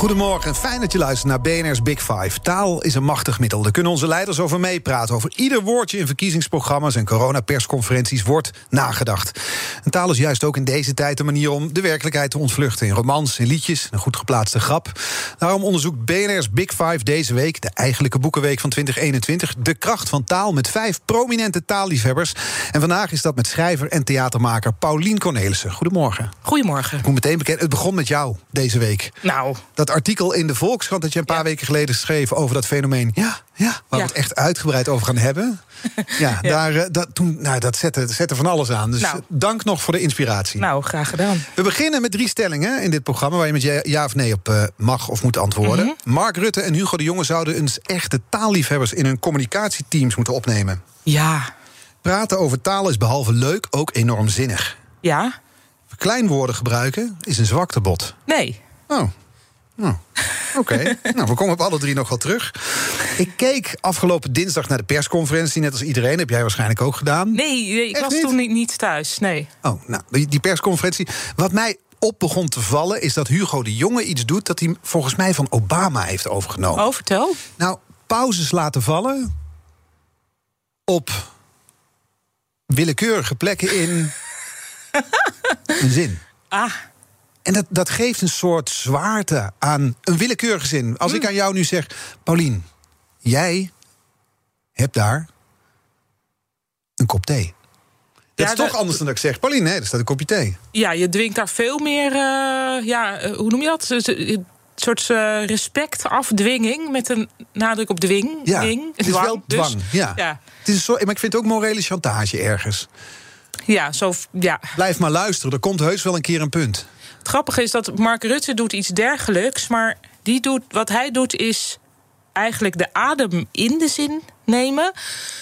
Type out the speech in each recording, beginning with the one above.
Goedemorgen, fijn dat je luistert naar BNR's Big Five. Taal is een machtig middel. Daar kunnen onze leiders over meepraten. Over ieder woordje in verkiezingsprogramma's en coronapersconferenties wordt nagedacht. En taal is juist ook in deze tijd een manier om de werkelijkheid te ontvluchten. In romans, in liedjes, een goed geplaatste grap. Daarom onderzoekt BNR's Big Five deze week, de eigenlijke boekenweek van 2021, de kracht van taal met vijf prominente taalliefhebbers. En vandaag is dat met schrijver en theatermaker Paulien Cornelissen. Goedemorgen. Goedemorgen. Ik moet meteen bekennen, het begon met jou deze week. Nou, Dat artikel in de Volkskrant dat je een paar Ja. weken geleden schreef over dat fenomeen. Ja, ja waar Ja. we het echt uitgebreid over gaan hebben. Ja, Daar, eh, dat, toen, nou, dat zette, zette van alles aan. Dus Nou. dank nog voor de inspiratie. nou, graag gedaan. We beginnen met drie stellingen in dit programma... waar je met ja, ja of nee op eh, mag of moet antwoorden. Mhm. Mark Rutte en Hugo de Jonge zouden eens echte taalliefhebbers... in hun communicatieteams moeten opnemen. Ja. Praten over taal is behalve leuk ook enorm zinnig. Ja? Verkleinwoorden gebruiken is een zwaktebod. Nee. Oh. Oh. Oké, nou, we komen op alle drie nog wel terug. Ik keek afgelopen dinsdag naar de persconferentie, net als iedereen. Heb jij waarschijnlijk ook gedaan. Nee, nee, ik Echt was niet? toen niet, niet thuis. Nee. Oh, nou, die, die persconferentie. Wat mij op begon te vallen, is dat Hugo de Jonge iets doet dat hij volgens mij van Obama heeft overgenomen. Oh, vertel. Nou, pauzes laten vallen op willekeurige plekken in een zin. Ah, En dat, dat geeft een soort zwaarte aan een willekeurige zin. Als ik aan jou nu zeg, Paulien, jij hebt daar een kop thee. Dat Ja, is toch anders dan dat ik zeg, Paulien, nee, er staat een kopje thee. ja, je dwingt daar veel meer... eh, ja, eh, hoe noem je dat? Dus, Een soort eh, respect, afdwinging... met een nadruk op dwing. Ja, Dwing, het is wel dus. dwang. ja. Ja. Het is een soort, maar ik vind het ook morele chantage ergens. Ja, zo, ja. Blijf maar luisteren, er komt heus wel een keer een punt. Het grappige is dat Mark Rutte doet iets dergelijks... maar die doet, wat hij doet is eigenlijk de adem in de zin nemen...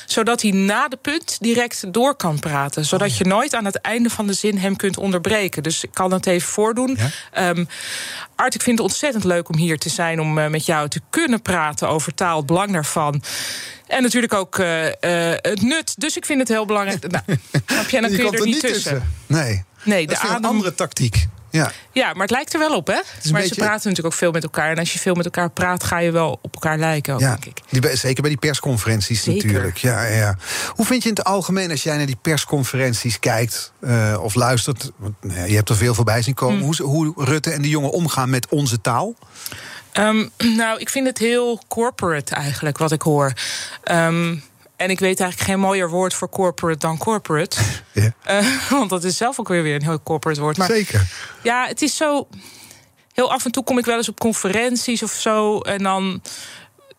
zodat hij na de punt direct door kan praten. Zodat je nooit aan het einde van de zin hem kunt onderbreken. Dus ik kan het even voordoen. Ja. Ehm, Art, ik vind het ontzettend leuk om hier te zijn... om eh, met jou te kunnen praten over taal, het belang daarvan... En natuurlijk ook eh, eh, het nut. Dus ik vind het heel belangrijk. Nou, snap je? En dan Je kun je er niet tussen. Nee, Nee, dat de is adem. een andere tactiek. Ja. Ja, maar het lijkt er wel op, hè? Maar beetje- ze praten natuurlijk ook veel met elkaar. En als je veel met elkaar praat, ga je wel op elkaar lijken, ook, Ja, denk ik. die, zeker bij die persconferenties Zeker. natuurlijk. Ja, ja. Hoe vind je in het algemeen als jij naar die persconferenties kijkt eh, of luistert? Want, nou ja, je hebt er veel voorbij zien Hm. komen. Hoe, ze- hoe Rutte en de jongen omgaan met onze taal? Ehm, nou, ik vind het heel corporate eigenlijk, wat ik hoor. Ehm, en ik weet eigenlijk geen mooier woord voor corporate dan corporate. Ja. Eh, want dat is zelf ook weer weer een heel corporate woord. Maar Zeker. ja, het is zo. Heel af en toe kom ik wel eens op conferenties of zo. En dan.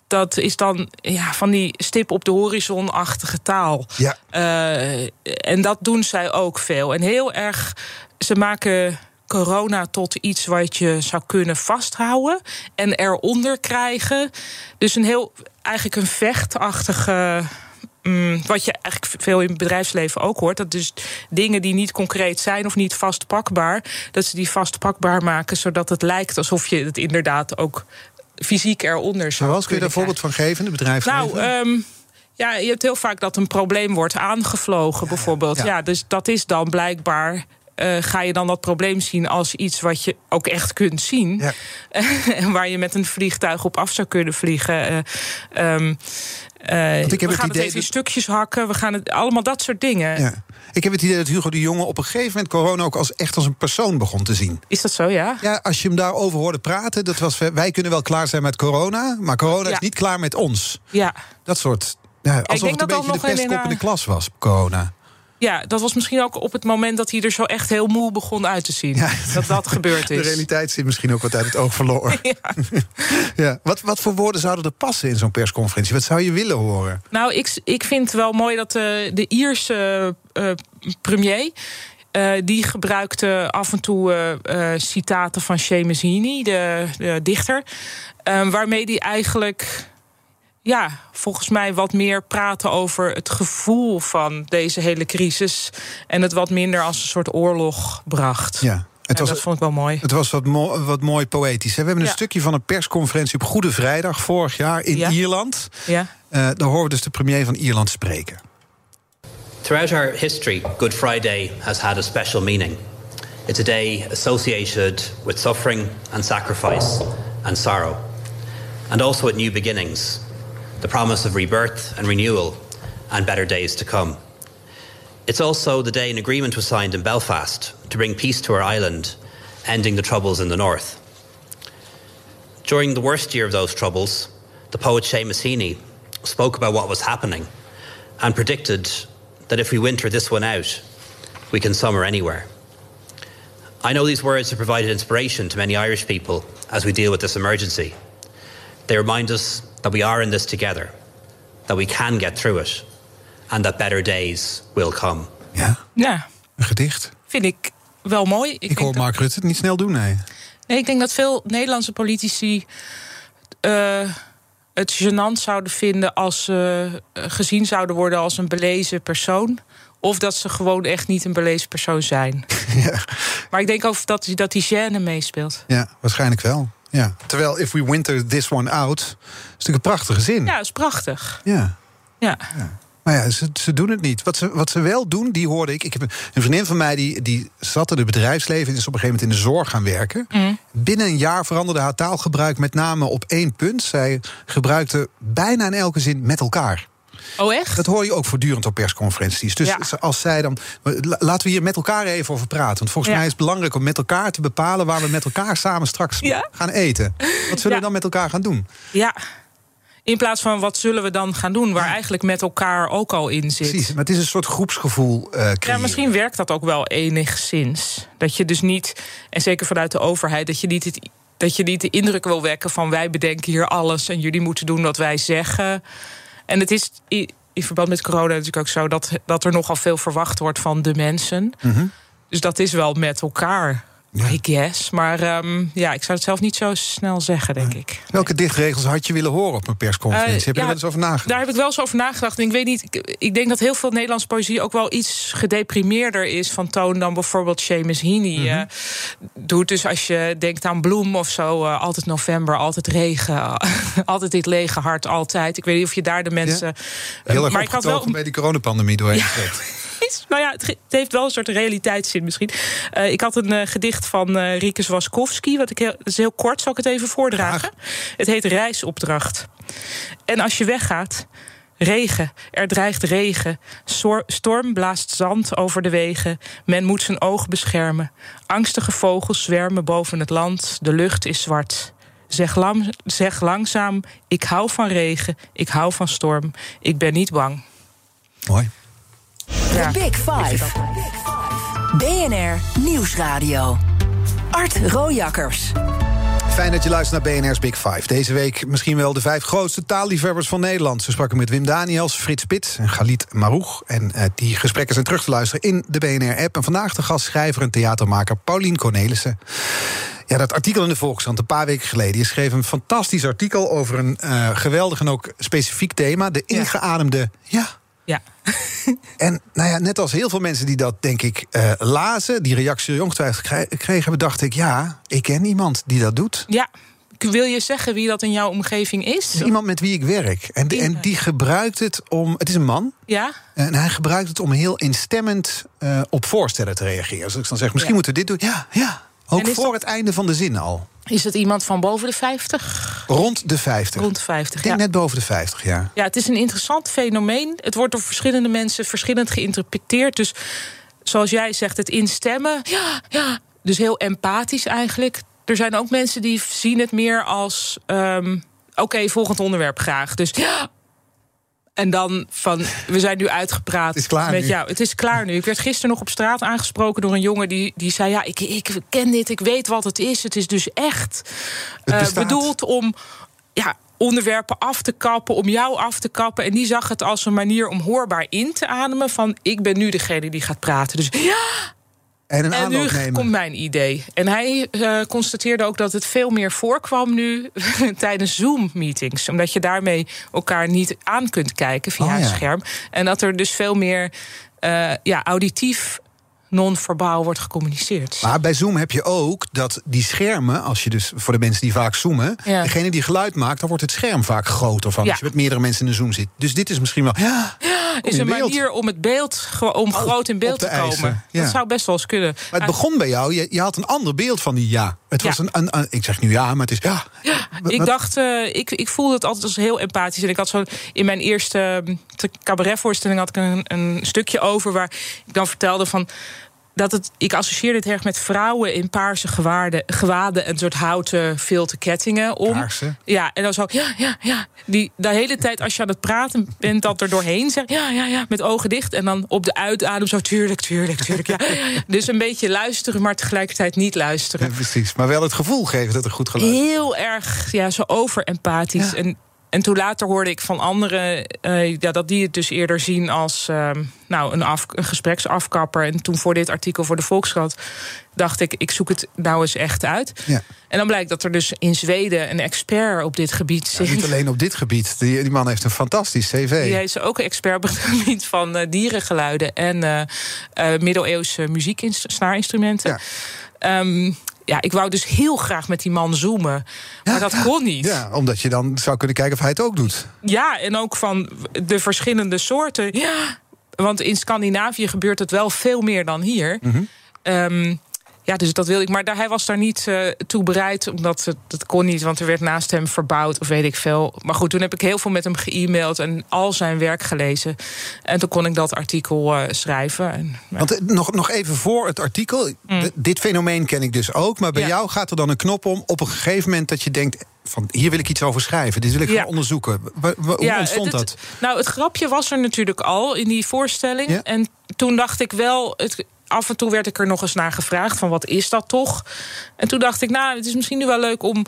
Dat is dan ja, van die stip op de horizon-achtige taal. Ja. Eh, en dat doen zij ook veel. En heel erg. Ze maken corona tot iets wat je zou kunnen vasthouden en eronder krijgen. Dus een heel eigenlijk een vechtachtige. Mm, wat je eigenlijk veel in het bedrijfsleven ook hoort. Dat dus dingen die niet concreet zijn of niet vastpakbaar, dat ze die vastpakbaar maken, zodat het lijkt alsof je het inderdaad ook fysiek eronder zou Zoals, kun je daar een voorbeeld van geven in het bedrijfsleven? nou, ehm, ja, je hebt heel vaak dat een probleem wordt aangevlogen, bijvoorbeeld. ja. Ja. dus dat is dan blijkbaar. Eh, ga je dan dat probleem zien als iets wat je ook echt kunt zien? Ja. en waar je met een vliegtuig op af zou kunnen vliegen. eh, ehm, eh, ik heb we gaan het, idee even dat- stukjes hakken. We gaan het allemaal dat soort dingen. ja. Ik heb het idee dat Hugo de Jonge op een gegeven moment corona ook als echt als een persoon begon te zien. Is dat zo, ja? Ja, als je hem daarover hoorde praten, dat was wij kunnen wel klaar zijn met corona, maar corona is niet klaar met ons. Ja. Dat soort. Ja, alsof het een beetje de pestkop in de klas was, corona. Ja, dat was misschien ook op het moment dat hij er zo echt heel moe begon uit te zien. Ja. Dat dat gebeurd De is. realiteit zit misschien ook wat uit het oog verloren. Ja. ja. Wat, wat voor woorden zouden er passen in zo'n persconferentie? Wat zou je willen horen? Nou, ik, ik vind het wel mooi dat de, de Ierse eh, premier. eh, die gebruikte af en toe eh, eh, citaten van Seamus Heaney, de, de dichter. eh, waarmee die eigenlijk. Ja, volgens mij wat meer praten over het gevoel van deze hele crisis. En het wat minder als een soort oorlog bracht. Ja. Het was, dat vond ik wel mooi. het was wat, mo- wat mooi poëtisch. hè? We hebben een Ja. stukje van een persconferentie op Goede Vrijdag vorig jaar in Ja. Ierland. Ja. Eh, daar horen we dus de premier van Ierland spreken. Throughout our history, Good Friday has had a special meaning. It's a day associated with suffering and sacrifice and sorrow, and also with new beginnings, the promise of rebirth and renewal, and better days to come. It's also the day an agreement was signed in Belfast to bring peace to our island, ending the troubles in the north. During the worst year of those troubles, the poet Seamus Heaney spoke about what was happening and predicted that if we winter this one out, we can summer anywhere. I know these words have provided inspiration to many Irish people as we deal with this emergency. They remind us that we are in this together, that we can get through it, and that better days will come. Ja, Ja, een gedicht. vind ik wel mooi. Ik, denk hoor dat- Mark Rutte het niet snel doen, nee. Nee, ik denk dat veel Nederlandse politici eh, het gênant zouden vinden als ze eh, gezien zouden worden als een belezen persoon. Of dat ze gewoon echt niet een belezen persoon zijn. Ja, Maar ik denk ook dat, die- dat die gêne meespeelt. ja, waarschijnlijk wel. Ja. Terwijl If We Winter This One Out... is natuurlijk een prachtige zin. Ja, is prachtig. ja. Ja. Maar ja, ze, ze doen het niet. Wat ze, wat ze wel doen, die hoorde ik. Ik heb een, een vriendin van mij die, die zat in het bedrijfsleven... en is op een gegeven moment in de zorg gaan werken. Binnen een jaar veranderde haar taalgebruik met name op één punt. Zij gebruikte bijna in elke zin met elkaar. Oh, echt? Dat hoor je ook voortdurend op persconferenties. Dus Ja. als zij dan. la- Laten we hier met elkaar even over praten. Want volgens Ja. mij is het belangrijk om met elkaar te bepalen waar we met elkaar samen straks Ja. gaan eten. Wat zullen we dan met elkaar gaan doen? Ja. In plaats van wat zullen we dan gaan doen, waar eigenlijk met elkaar ook al in zit. Precies. Maar het is een soort groepsgevoel. eh Ja, misschien werkt dat ook wel enigszins. Dat je dus niet, en zeker vanuit de overheid, dat je niet, het, dat je niet de indruk wil wekken van wij bedenken hier alles en jullie moeten doen wat wij zeggen. En het is in verband met corona natuurlijk ook zo dat, dat er nogal veel verwacht wordt van de mensen. Dus dat is wel met elkaar, Ja. I guess. Maar ehm, ja, ik zou het zelf niet zo snel zeggen, denk ik. Welke dichtregels had je willen horen op een persconferentie? Eh, Heb je ja, wel eens over nagedacht? Daar heb ik wel eens over nagedacht. En ik weet niet, ik, ik denk dat heel veel Nederlandse poëzie ook wel iets gedeprimeerder is van toon dan bijvoorbeeld Seamus Heaney Mhm. eh, doet. Dus als je denkt aan Bloem of zo, eh, altijd november, altijd regen, altijd dit lege hart, altijd. Ik weet niet of je daar de mensen. Heel erg maar ik had wel bij die coronapandemie doorheen. Gezet. Nou ja, het, heeft wel een soort realiteitszin misschien. Eh, ik had een eh, gedicht van eh Riekes Waskowski. Wat ik heel, dat is heel kort, zal ik het even voordragen? Het heet Reisopdracht. En als je weggaat, regen, er dreigt regen. Storm blaast zand over de wegen. Men moet zijn ogen beschermen. Angstige vogels zwermen boven het land. De lucht is zwart. Zeg, lam- zeg langzaam, ik hou van regen, ik hou van storm. Ik ben niet bang. Mooi. Ja. The Big Five. BNR Nieuwsradio. Art Rojakkers. Fijn dat je luistert naar BNR's Big Five. Deze week misschien wel de vijf grootste taalliefhebbers van Nederland. Ze spraken met Wim Daniels, Frits Spits en Galit Maroeg. En eh, die gesprekken zijn terug te luisteren in de BNR-app. En vandaag de gastschrijver en theatermaker Paulien Cornelissen. Ja, dat artikel in de Volkskrant een paar weken geleden. Je schreef een fantastisch artikel over een eh, geweldig en ook specifiek thema. De Ja. ingeademde... Ja, Ja. en nou ja, net als heel veel mensen die dat, denk ik, eh, lazen... die reactie ongetwijfeld kregen, dacht ik... ja, ik ken iemand die dat doet. Ja. Wil je zeggen wie dat in jouw omgeving is? Iemand met wie ik werk. En, en die gebruikt het om... Het is een man. Ja? En hij gebruikt het om heel instemmend eh, op voorstellen te reageren. Dus ik dan zeg, misschien Ja. moeten we dit doen. Ja, ja. Ook voor dat- het einde van de zin al. Is het iemand van boven de 50? Rond de 50. Rond de 50, ik denk ja. net boven de 50, ja. Ja, het is een interessant fenomeen. Het wordt door verschillende mensen verschillend geïnterpreteerd. Dus zoals jij zegt, het instemmen. Ja, ja. Dus heel empathisch eigenlijk. Er zijn ook mensen die zien het meer als... ehm, Oké, volgend onderwerp graag. Dus ja, en dan van, we zijn nu uitgepraat Het is klaar met nu. jou. Het is klaar nu. Ik werd gisteren nog op straat aangesproken door een jongen die, die zei: Ja, ik, ik ken dit, ik weet wat het is. Het is dus echt eh, bedoeld om ja, onderwerpen af te kappen, om jou af te kappen. En die zag het als een manier om hoorbaar in te ademen: van ik ben nu degene die gaat praten. Dus ja, En een en nu nemen. komt mijn idee. En hij eh, constateerde ook dat het veel meer voorkwam nu tijdens Zoom-meetings. Omdat je daarmee elkaar niet aan kunt kijken via Oh, een ja. scherm. En dat er dus veel meer eh, ja, auditief non-verbaal wordt gecommuniceerd. Maar bij Zoom heb je ook dat die schermen, als je dus voor de mensen die vaak zoomen, Ja. degene die geluid maakt, dan wordt het scherm vaak groter van Ja. als je met meerdere mensen in een Zoom zit. Dus dit is misschien wel. Ja, is een beeld. manier om het beeld gewoon- om groot in beeld te te komen. ja. Dat zou best wel eens kunnen. Maar het begon bij jou, je, je had een ander beeld van die ja. Het was een, een, een- ik zeg nu ja, maar het is ja. Wat- Ik dacht, eh, ik, ik voelde het altijd als heel empathisch. En ik had zo in mijn eerste eh, te- cabaretvoorstelling had ik een, een stukje over waar ik dan vertelde van. Dat het, ik associeerde het erg met vrouwen in paarse gewaarden, gewaden en soort houten vilten kettingen om. Paarse? Ja, en dan zo, ja, ja, ja. Die de hele tijd als je aan het praten bent, dat er doorheen zegt, ja, ja, ja, met ogen dicht. En dan op de uitadem zo, tuurlijk, tuurlijk, tuurlijk. Ja. Dus een beetje luisteren, maar tegelijkertijd niet luisteren Ja, precies. Maar wel het gevoel geven dat er goed geluid is. heel erg ja, zo over-empathisch. Ja. En, en toen later hoorde ik van anderen eh, ja, dat die het dus eerder zien als ehm, nou, een, af, een gespreksafkapper. En toen voor dit artikel voor de Volkskrant dacht ik, ik zoek het nou eens echt uit. Ja. En dan blijkt dat er dus in Zweden een expert op dit gebied Ja, zit. niet alleen op dit gebied. Die, die man heeft een fantastisch cv. Die is ook een expert op het gebied van eh, dierengeluiden en eh, middeleeuwse muzieksnaarinstrumenten. Ja. Ehm, ja, ik wou dus heel graag met die man zoomen. Maar dat kon niet. Ja, omdat je dan zou kunnen kijken of hij het ook doet. Ja, en ook van de verschillende soorten. Ja, want in Scandinavië gebeurt het wel veel meer dan hier. Ehm, ja, dus dat wil ik. Maar daar, hij was daar niet eh, toe bereid, omdat het, dat kon niet, want er werd naast hem verbouwd of weet ik veel. Maar goed, toen heb ik heel veel met hem ge-mailed en al zijn werk gelezen. En toen kon ik dat artikel eh, schrijven. En, ja. Want eh, nog, nog even voor het artikel. D- Dit fenomeen ken ik dus ook. Maar bij Mm. Ja. jou gaat er dan een knop om op een gegeven moment dat je denkt. Van, hier wil ik iets over schrijven. Dit wil ik Ja. gaan onderzoeken. Hoe Ja, ontstond dat? nou, het grapje was er natuurlijk al in die voorstelling. Ja. En toen dacht ik wel. Het, af en toe werd ik er nog eens naar gevraagd: van wat is dat toch? En toen dacht ik, nou, het is misschien nu wel leuk om,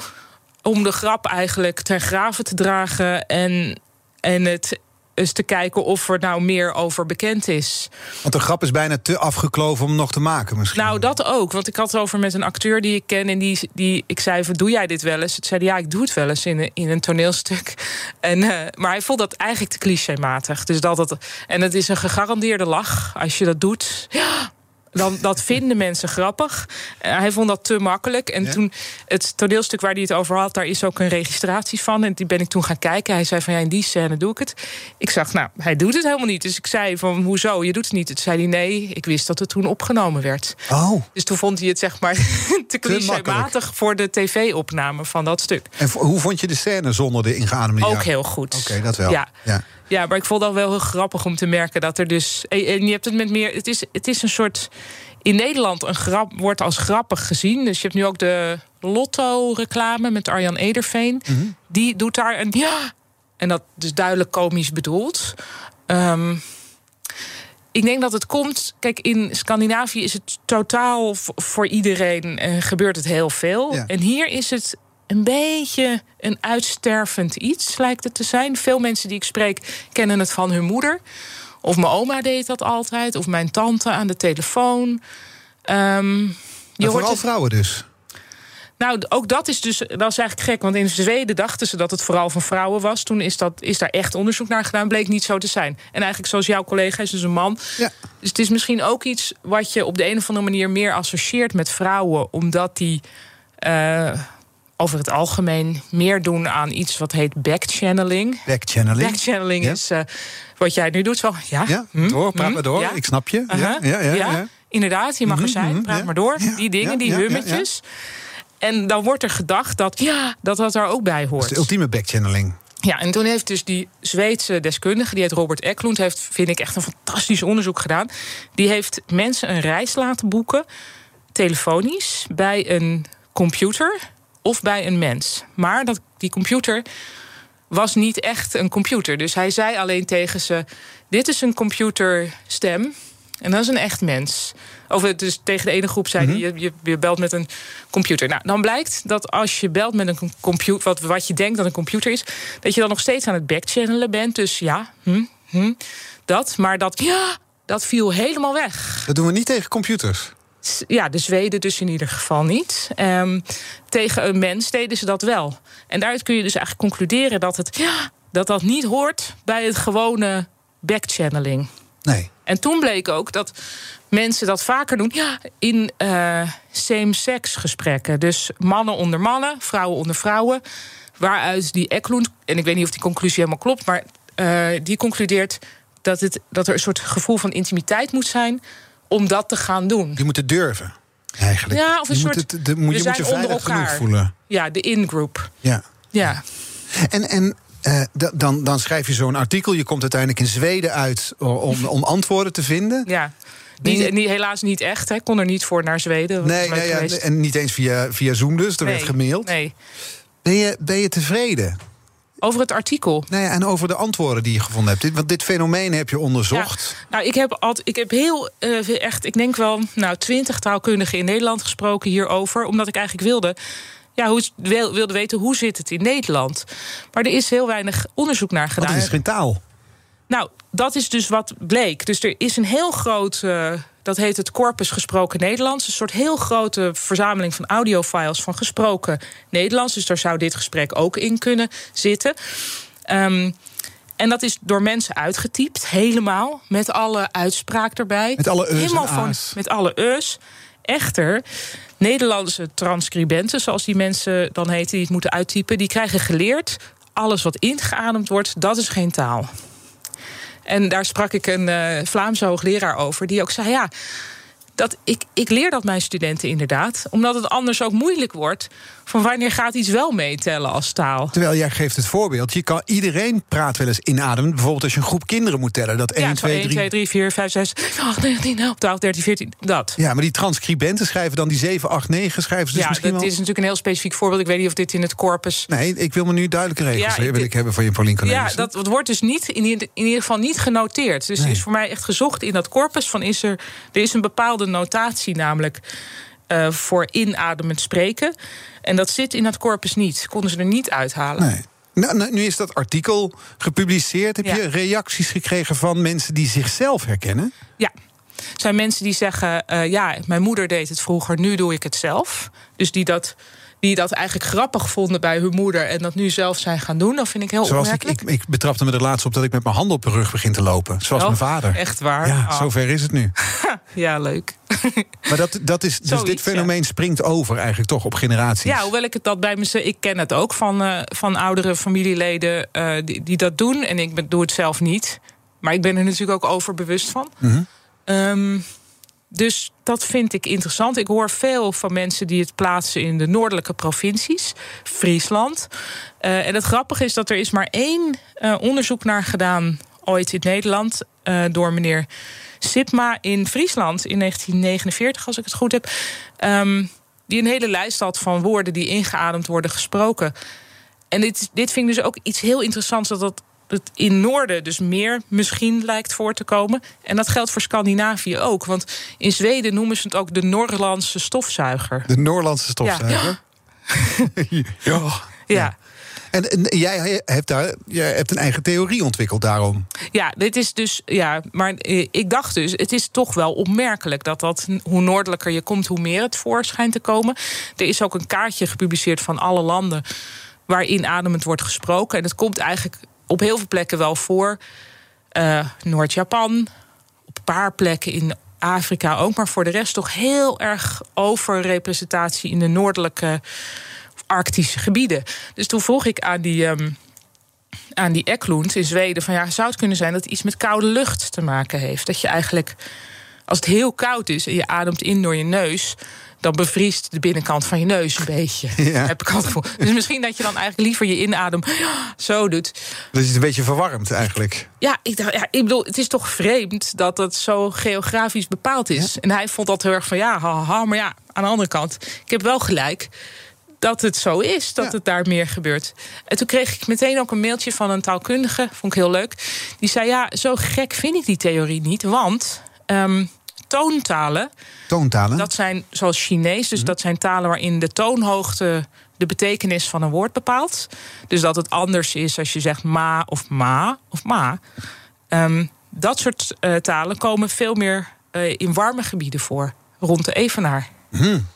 om de grap eigenlijk ter graven te dragen. En, en het eens te kijken of er nou meer over bekend is. Want de grap is bijna te afgekloven om nog te maken misschien. Nou, dat ook. Want ik had het over met een acteur die ik ken. En die, die ik zei: van, Doe jij dit wel eens? Het zei: Ja, ik doe het wel eens in een, in een toneelstuk. En, eh, maar hij vond dat eigenlijk te clichématig. Dus dat het, en het is een gegarandeerde lach als je dat doet. Ja, dan, dat vinden mensen grappig. Eh, hij vond dat te makkelijk. En Ja. toen het toneelstuk waar hij het over had, daar is ook een registratie van. En die ben ik toen gaan kijken. Hij zei van ja, in die scène doe ik het. Ik zag, nou, hij doet het helemaal niet. Dus ik zei van hoezo, je doet het niet. Toen zei hij nee, ik wist dat het toen opgenomen werd. Oh, Dus toen vond hij het zeg maar te clichématig voor de tv-opname van dat stuk. en hoe vond je de scène zonder de ingeademde Ook heel goed. Oké, dat wel. Ja. Ja. Ja, maar ik vond dat wel heel grappig om te merken dat er dus. En je hebt het met meer. Het is, het is een soort. In Nederland een grap wordt als grappig gezien. Dus je hebt nu ook de Lotto-reclame met Arjan Ederveen. Mhm. Die doet daar een ja. En dat is duidelijk komisch bedoeld. Ehm, ik denk dat het komt. Kijk, in Scandinavië is het totaal voor iedereen en gebeurt het heel veel. Ja. En hier is het een beetje een uitstervend iets, lijkt het te zijn. Veel mensen die ik spreek kennen het van hun moeder. Of mijn oma deed dat altijd. Of mijn tante aan de telefoon. Ehm, je vooral het- vrouwen dus. nou, ook dat is dus dat is eigenlijk gek. Want in Zweden dachten ze dat het vooral van vrouwen was. Toen is, dat, is daar echt onderzoek naar gedaan. Bleek niet zo te zijn. En eigenlijk zoals jouw collega is dus een man. Ja. Dus het is misschien ook iets wat je op de een of andere manier meer associeert met vrouwen. Omdat die eh, over het algemeen meer doen aan iets wat heet backchanneling. Backchanneling. Backchanneling Ja. is eh, wat jij nu doet. Zo, ja, Ja, hm, door, praat hm, maar door. ja. Ik snap je. Ja, ja, ja, ja. Inderdaad, je mag er Mhm, zijn. mhm, Praat maar door. Die dingen, die hummetjes. En dan wordt er gedacht dat ja, dat dat daar ook bij Dat is hoort. de ultieme backchanneling. Ja, en toen heeft dus die Zweedse deskundige, die heet Robert Eklund, heeft, vind ik, echt een fantastisch onderzoek gedaan. Die heeft mensen een reis laten boeken, telefonisch, bij een computer of bij een mens. Maar dat, die computer was niet echt een computer. Dus hij zei alleen tegen ze: Dit is een computerstem. En dat is een echt mens. Of dus tegen de ene groep zei hij: je, je, je belt met een computer. Nou, dan blijkt dat als je belt met een computer, wat, wat je denkt dat een computer is, dat je dan nog steeds aan het backchannelen bent. Dus ja, hm, hm, dat. Maar dat, ja, dat viel helemaal weg. Dat doen we niet tegen computers. Ja, de Zweden dus in ieder geval niet. Ehm, tegen een mens deden ze dat wel. En daaruit kun je dus eigenlijk concluderen dat het, ja, dat, dat niet hoort bij het gewone backchanneling. Nee. En toen bleek ook dat mensen dat vaker doen ja, in uh, same-sex gesprekken. Dus mannen onder mannen, vrouwen onder vrouwen. Waaruit die Eklund, en ik weet niet of die conclusie helemaal klopt, maar uh, die concludeert dat, het, dat er een soort gevoel van intimiteit moet zijn om dat te gaan doen. Je moet het durven, eigenlijk. Ja, of een je soort. Moet het, de, moet, je moet je veilig genoeg voelen. Ja, de in-group. Ja. Ja. En, en uh, dan, dan schrijf je zo'n artikel. Je komt uiteindelijk in Zweden uit om, om antwoorden te vinden. Ja. Niet, niet, helaas niet echt. Ik kon er niet voor naar Zweden. Nee, nee ja, en niet eens via, via Zoom dus. Er nee, werd gemaild. Nee. Ben je, ben je tevreden? Over het artikel. Nee, en over de antwoorden die je gevonden hebt. Want dit fenomeen heb je onderzocht. Ja, nou, ik heb, altijd, ik heb heel uh, echt, ik denk wel, nou, twintig taalkundigen in Nederland gesproken hierover. Omdat ik eigenlijk wilde ja, hoe, wilde weten hoe zit het in Nederland. Maar er is heel weinig onderzoek naar gedaan. Wat is geen taal? Nou, dat is dus wat bleek. Dus er is een heel groot, uh, dat heet het Corpus Gesproken Nederlands. Een soort heel grote verzameling van audiofiles van gesproken Nederlands. Dus daar zou dit gesprek ook in kunnen zitten. Um, en dat is door mensen uitgetypt, helemaal. Met alle uitspraak erbij. Met alle eus helemaal van, Met alle eus. Echter, Nederlandse transcribenten, zoals die mensen dan heten, die het moeten uittypen, die krijgen geleerd: alles wat ingeademd wordt, dat is geen taal. En daar sprak ik een uh, Vlaamse hoogleraar over, die ook zei: ja. Dat ik, ik leer dat mijn studenten inderdaad, omdat het anders ook moeilijk wordt van wanneer gaat iets wel meetellen als taal. Terwijl jij geeft het voorbeeld. Je kan, iedereen praat wel eens inademen. Bijvoorbeeld als je een groep kinderen moet tellen. Dat 1, ja, 2, 3... 1, 2, 3, 4, 5, 6, 8, 9, 10, 11, 12, 13, 14, dat. Ja, maar die transcribenten schrijven dan die 7, 8, 9 schrijven ze dus ja, misschien dat wel... is natuurlijk een heel specifiek voorbeeld. Ik weet niet of dit in het corpus... Nee, ik wil me nu duidelijke regels ja, wil ik hebben van je Paulien Cornelissen. Ja, dat wordt dus niet, in, in ieder geval niet genoteerd. Dus nee. is voor mij echt gezocht in dat corpus van is er... Er is een bepaalde notatie namelijk... Uh, voor inademend spreken. En dat zit in dat corpus niet. Konden ze er niet uithalen. Nee. Nou, nu is dat artikel gepubliceerd. Heb ja. je reacties gekregen van mensen die zichzelf herkennen? Ja. Er zijn mensen die zeggen: uh, ja, mijn moeder deed het vroeger, nu doe ik het zelf. Dus die dat die dat eigenlijk grappig vonden bij hun moeder en dat nu zelf zijn gaan doen. Dat vind ik heel Zoals ik, opmerkelijk. ik, ik betrapte me er laatst op dat ik met mijn handen op mijn rug begin te lopen. Zoals oh, mijn vader. Echt waar? Ja, oh. zover is het nu. ja, leuk. Maar dat, dat is, dus Zoiets, dit fenomeen ja. springt over eigenlijk toch op generaties. Ja, hoewel ik het dat bij mezelf... Ik ken het ook van, uh, van oudere familieleden uh, die, die dat doen. En ik doe het zelf niet. Maar ik ben er natuurlijk ook over bewust van. Mm -hmm. um, dus dat vind ik interessant. Ik hoor veel van mensen die het plaatsen in de noordelijke provincies, Friesland. Uh, en het grappige is dat er is maar één uh, onderzoek naar gedaan ooit in Nederland uh, door meneer Sipma in Friesland in 1949, als ik het goed heb. Um, die een hele lijst had van woorden die ingeademd worden gesproken. En dit, dit vind ik dus ook iets heel interessants dat dat het in Noorden dus meer misschien lijkt voor te komen. En dat geldt voor Scandinavië ook. Want in Zweden noemen ze het ook de Noorlandse stofzuiger. De Noorlandse stofzuiger? Ja. ja. En, en, jij hebt daar jij hebt een eigen theorie ontwikkeld daarom. Ja, dit is dus. Ja, maar ik dacht dus, het is toch wel opmerkelijk dat dat hoe noordelijker je komt, hoe meer het voor schijnt te komen. Er is ook een kaartje gepubliceerd van alle landen waarin ademend wordt gesproken. En het komt eigenlijk op heel veel plekken wel voor. Uh, Noord-Japan, op een paar plekken in Afrika ook, maar voor de rest toch heel erg overrepresentatie in de noordelijke Arctische gebieden. Dus toen vroeg ik aan die, um, aan die Eklund in Zweden: van ja, zou het kunnen zijn dat het iets met koude lucht te maken heeft? Dat je eigenlijk, als het heel koud is en je ademt in door je neus, dan bevriest de binnenkant van je neus een beetje. Ja. Heb ik al het gevoel. Dus misschien dat je dan eigenlijk liever je inadem zo doet. Dus het is een beetje verwarmd eigenlijk. Ja, ik, ja, ik bedoel, het is toch vreemd dat het zo geografisch bepaald is. Ja. En hij vond dat heel erg van ja, haha. Maar ja, aan de andere kant, ik heb wel gelijk dat het zo is, dat ja. het daar meer gebeurt. En toen kreeg ik meteen ook een mailtje van een taalkundige, vond ik heel leuk. Die zei: Ja, zo gek vind ik die theorie niet, want. Um, toontalen. Toontalen? Dat zijn zoals Chinees, dus mm. dat zijn talen waarin de toonhoogte de betekenis van een woord bepaalt. Dus dat het anders is als je zegt ma of ma of ma. Um, dat soort uh, talen komen veel meer uh, in warme gebieden voor, rond de Evenaar. Mm.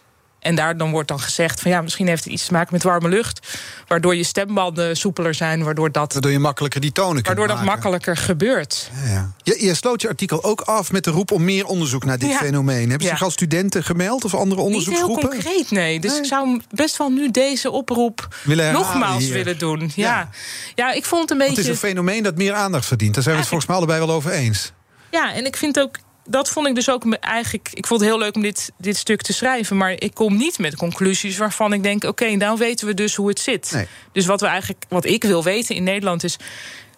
En daar dan wordt dan gezegd van ja, misschien heeft het iets te maken met warme lucht. Waardoor je stembanden soepeler zijn, waardoor dat. Waardoor je makkelijker die tonen kunt Waardoor dat makkelijker gebeurt. Ja, ja. Je, je sloot je artikel ook af met de roep om meer onderzoek naar dit Ja. fenomeen. Hebben zich al studenten gemeld of andere Niet heel onderzoeksgroepen? concreet, nee. Dus Nee. ik zou best wel nu deze oproep Willen nogmaals hier. willen doen. Ja. Ja. Ik vond het een Want het beetje. is een fenomeen dat meer aandacht verdient. Daar zijn we het volgens mij allebei wel over eens. Ja, en ik vind ook. Dat vond ik dus ook eigenlijk. Ik vond het heel leuk om dit, dit stuk te schrijven. Maar ik kom niet met conclusies waarvan ik denk: oké, nou weten we dus hoe het zit. Nee. Dus wat we eigenlijk. Wat ik wil weten in Nederland is.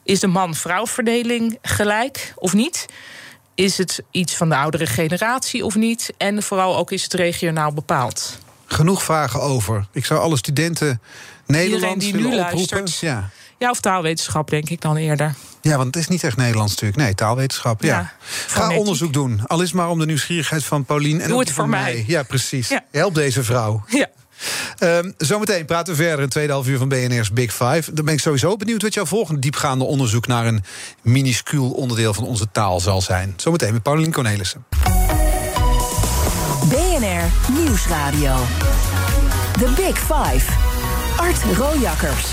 Is de man-vrouw verdeling gelijk of niet? Is het iets van de oudere generatie of niet? En vooral ook is het regionaal bepaald. Genoeg vragen over. Ik zou alle studenten Nederlands die willen oproepen. luistert. Ja. Ja, of taalwetenschap, denk ik dan eerder. ja, want het is niet echt Nederlands natuurlijk. Nee, taalwetenschap. Ja. Ja, Ga onderzoek doen. Al is maar om de nieuwsgierigheid van Paulien. En Doe ook het voor van mij. Ja, precies. Ja. Help deze vrouw. Ja. Ehm, zometeen praten we verder in het tweede half uur van BNR's Big Five. Dan ben ik sowieso benieuwd wat jouw volgende diepgaande onderzoek naar een minuscuul onderdeel van onze taal zal zijn. Zometeen met Paulien Cornelissen. BNR Nieuwsradio. The Big Five. Art Rojakkers.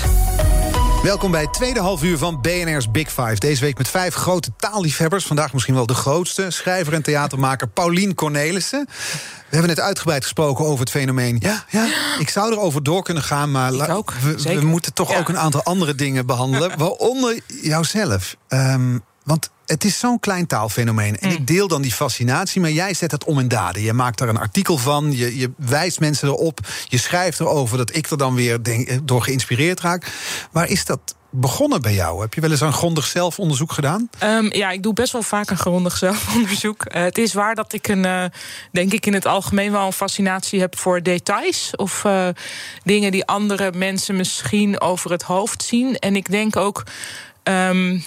Welkom bij het tweede half uur van BNR's Big Five. Deze week met vijf grote taalliefhebbers. Vandaag misschien wel de grootste. Schrijver en theatermaker Paulien Cornelissen. We hebben net uitgebreid gesproken over het fenomeen. Ja, ja ik zou erover door kunnen gaan, maar ook, we, moeten toch Ja. ook een aantal andere dingen behandelen. Waaronder jouzelf. Ehm, want het is zo'n klein taalfenomeen. En Mm. ik deel dan die fascinatie, maar jij zet het om in daden. Je maakt daar een artikel van, je, je wijst mensen erop. Je schrijft erover dat ik er dan weer denk, eh, door geïnspireerd raak. Waar is dat begonnen bij jou? Heb je wel eens een grondig zelfonderzoek gedaan? Ehm, ja, ik doe best wel vaak een grondig zelfonderzoek. Eh, het is waar dat ik een, eh, denk ik in het algemeen wel een fascinatie heb voor details. Of dingen die andere mensen misschien over het hoofd zien. En ik denk ook. ehm,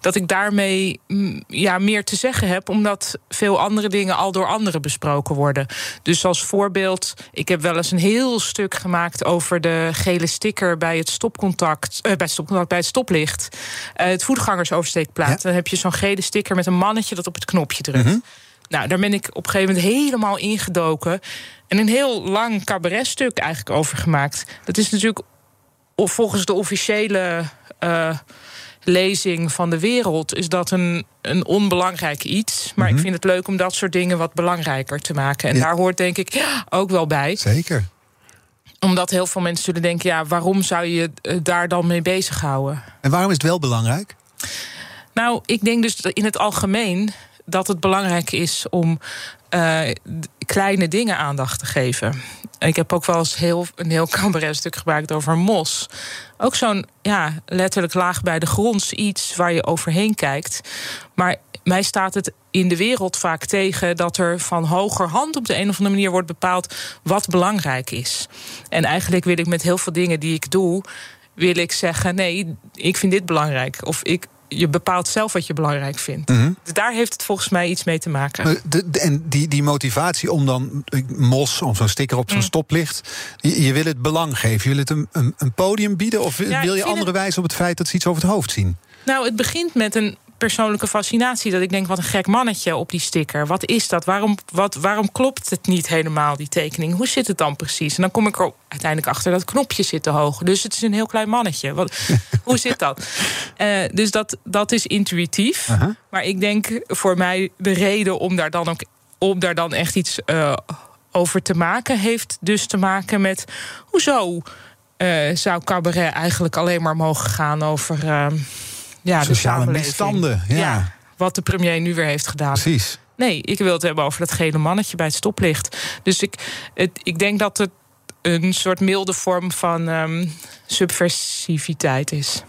dat ik daarmee mm, ja, meer te zeggen heb, omdat veel andere dingen al door anderen besproken worden. Dus als voorbeeld, ik heb wel eens een heel stuk gemaakt over de gele sticker bij het stopcontact, eh, bij het stopcontact, bij het stoplicht, eh, het voetgangersoversteekplaat. Ja. Dan heb je zo'n gele sticker met een mannetje dat op het knopje drukt. Mhm. Nou, daar ben ik op een gegeven moment helemaal ingedoken. En een heel lang cabaretstuk eigenlijk over gemaakt. Dat is natuurlijk volgens de officiële eh, lezing van de wereld... is dat een, een onbelangrijk iets. Maar ik vind het leuk om dat soort dingen wat belangrijker te maken. En Ja. daar hoort denk ik ook wel bij. Zeker. Omdat heel veel mensen zullen denken... ja, waarom zou je eh, daar dan mee bezighouden? En waarom is het wel belangrijk? Nou, ik denk dus in het algemeen dat het belangrijk is om eh, kleine dingen aandacht te geven. Ik heb ook wel eens heel, een heel cabaretstuk gebruikt over mos. Ook zo'n ja, letterlijk laag bij de grond iets waar je overheen kijkt. Maar mij staat het in de wereld vaak tegen dat er van hogerhand op de een of andere manier wordt bepaald wat belangrijk is. En eigenlijk wil ik met heel veel dingen die ik doe, wil ik zeggen: nee, ik vind dit belangrijk. Of ik, je bepaalt zelf wat je belangrijk vindt. Mhm. Dus daar heeft het volgens mij iets mee te maken. Maar de- de- en die, die motivatie om dan eh, mos, om zo'n sticker op zo'n Mm. stoplicht. Je, je wil het belang geven. Je wil het een, een, een podium bieden? Of Ja, wil je vind anderen het- wijzen op het feit dat ze iets over het hoofd zien? Nou, het begint met een persoonlijke fascinatie. Dat ik denk, wat een gek mannetje op die sticker. Wat is dat? Waarom, wat, waarom klopt het niet helemaal, die tekening? Hoe zit het dan precies? En dan kom ik er uiteindelijk achter dat knopje zit te hoog. Dus het is een heel klein mannetje. Wat, hoe zit dat? Eh, dus dat, dat is intuïtief. Maar ik denk voor mij de reden om daar dan ook om daar dan echt iets eh, over te maken, heeft dus te maken met hoezo eh, zou cabaret eigenlijk alleen maar mogen gaan over ja, Sociale misstanden. Ja, Wat de premier nu weer heeft gedaan. precies. Nee, ik wil het hebben over dat gele mannetje bij het stoplicht. Dus ik, het, ik denk dat het een soort milde vorm van ehm, subversiviteit is.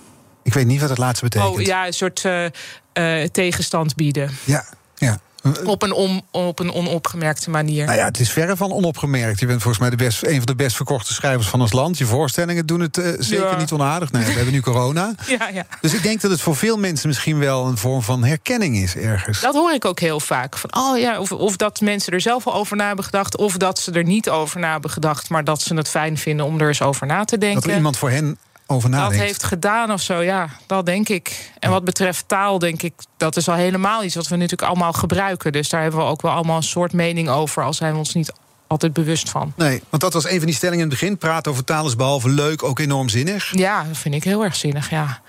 Ik weet niet wat het laatste betekent. Oh ja, een soort eh, eh, tegenstand bieden. ja. ja. Op een, op een onopgemerkte manier. Nou ja, het is verre van onopgemerkt. Je bent volgens mij de best, een van de best verkochte schrijvers van ons land. Je voorstellingen doen het eh, zeker Ja. niet onaardig. Nee, we hebben nu corona. Ja, ja. Dus ik denk dat het voor veel mensen misschien wel een vorm van herkenning is ergens. Dat hoor ik ook heel vaak. Van, oh ja, of, of dat mensen er zelf al over na hebben gedacht... of dat ze er niet over na hebben gedacht... maar dat ze het fijn vinden om er eens over na te denken. Dat er iemand voor hen over dat heeft gedaan of zo, ja, dat denk ik. En wat betreft taal, denk ik, dat is al helemaal iets wat we natuurlijk allemaal gebruiken. Dus daar hebben we ook wel allemaal een soort mening over, al zijn we ons niet altijd bewust van. Nee, want dat was een van die stellingen in het begin. Praten over taal is behalve leuk ook enorm zinnig. Ja, dat vind ik heel erg zinnig, ja.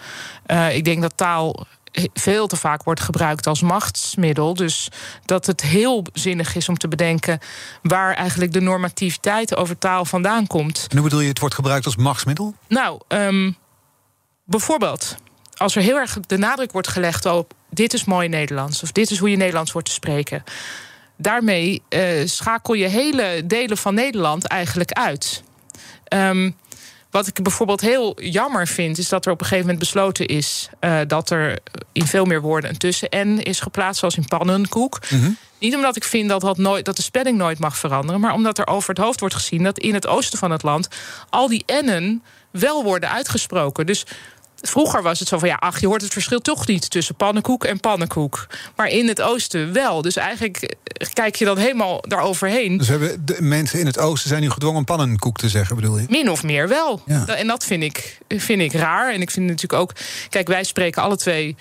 Uh, ik denk dat taal veel te vaak wordt gebruikt als machtsmiddel. Dus dat het heel zinnig is om te bedenken waar eigenlijk de normativiteit over taal vandaan komt. En hoe bedoel je, het wordt gebruikt als machtsmiddel? Nou, um, bijvoorbeeld, als er heel erg de nadruk wordt gelegd op dit is mooi Nederlands of dit is hoe je Nederlands wordt te spreken. Daarmee uh, schakel je hele delen van Nederland eigenlijk uit. Um, wat ik bijvoorbeeld heel jammer vind, is dat er op een gegeven moment besloten is uh, dat er in veel meer woorden een tussen-N is geplaatst, zoals in pannenkoek. Mm -hmm. Niet omdat ik vind dat, dat, nooit, dat de spelling nooit mag veranderen, maar omdat er over het hoofd wordt gezien dat in het oosten van het land al die N'en wel worden uitgesproken. Dus Vroeger was het zo van ja, ach, je hoort het verschil toch niet tussen pannenkoek en pannenkoek. Maar in het oosten wel. Dus eigenlijk eh, kijk je dan helemaal daaroverheen. Dus hebben de mensen in het oosten zijn nu gedwongen pannenkoek te zeggen, bedoel je? Min of meer wel. Ja. En dat vind ik, vind ik raar. En ik vind natuurlijk ook. Kijk, wij spreken alle twee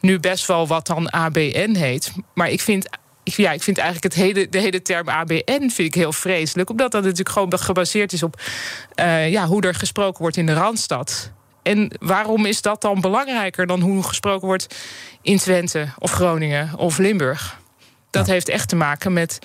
nu best wel wat dan ABN heet. Maar ik vind ja, ik vind eigenlijk het hele, de hele term ABN vind ik heel vreselijk. Omdat dat natuurlijk gewoon gebaseerd is op uh, ja, hoe er gesproken wordt in de Randstad. En waarom is dat dan belangrijker dan hoe gesproken wordt in Twente of Groningen of Limburg? Dat heeft echt te maken met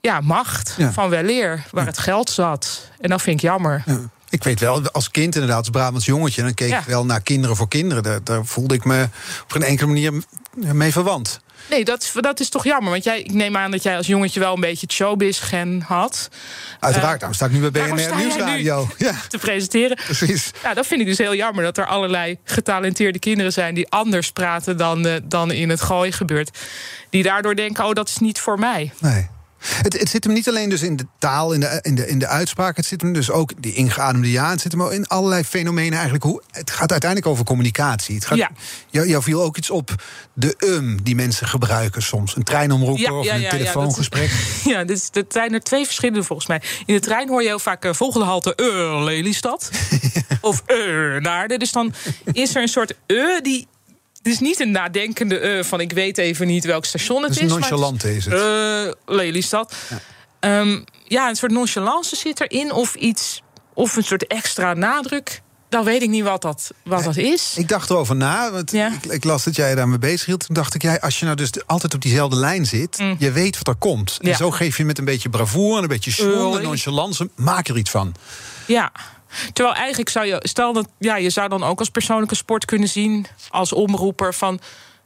ja, macht van weleer, waar het geld zat. En dat vind ik jammer. Ik weet wel, als kind inderdaad, als Brabants jongetje... dan keek ik wel naar Kinderen voor Kinderen. Daar, daar voelde ik me op geen enkele manier mee verwant. Nee, dat, dat is toch jammer. Want jij, ik neem aan dat jij als jongetje wel een beetje het showbiz-gen had. Uiteraard, daarom sta ik nu bij BNR Nieuwsradio. Ja. Te presenteren. Precies. Ja, dat vind ik dus heel jammer. Dat er allerlei getalenteerde kinderen zijn die anders praten dan, uh, dan in het gooi gebeurt. Die daardoor denken, oh, dat is niet voor mij. Nee. Het, het, zit hem niet alleen dus in de taal, in de, in, de, in de uitspraak. Het zit hem dus ook die ingeademde ja. Het zit hem ook in allerlei fenomenen eigenlijk. Hoe, het gaat uiteindelijk over communicatie. Het gaat, ja. jou, jou viel ook iets op de um die mensen gebruiken soms. Een treinomroeper ja, of een telefoongesprek. Ja, dus, er zijn er twee verschillende volgens mij. In de trein hoor je heel vaak uh, volgende halte uh, Lelystad. of uh, Naarden. Dus dan is er een soort uh die het is niet een nadenkende uh, van ik weet even niet welk station het is. is nonchalant is het. Uh, Lelystad. Ja. Um, ja, een soort nonchalance zit erin of iets, of een soort extra nadruk. Dan weet ik niet wat dat, wat dat is. Ik dacht erover na, want ja. ik, ik, las dat jij daarmee bezig hield. Toen dacht ik, jij, als je nou dus altijd op diezelfde lijn zit... Mm. je weet wat er komt. Ja. En zo geef je met een beetje bravoure en een beetje en nonchalance... maak er iets van. Ja, Terwijl eigenlijk zou je, stel dat ja, je zou dan ook als persoonlijke sport kunnen zien, als omroeper van.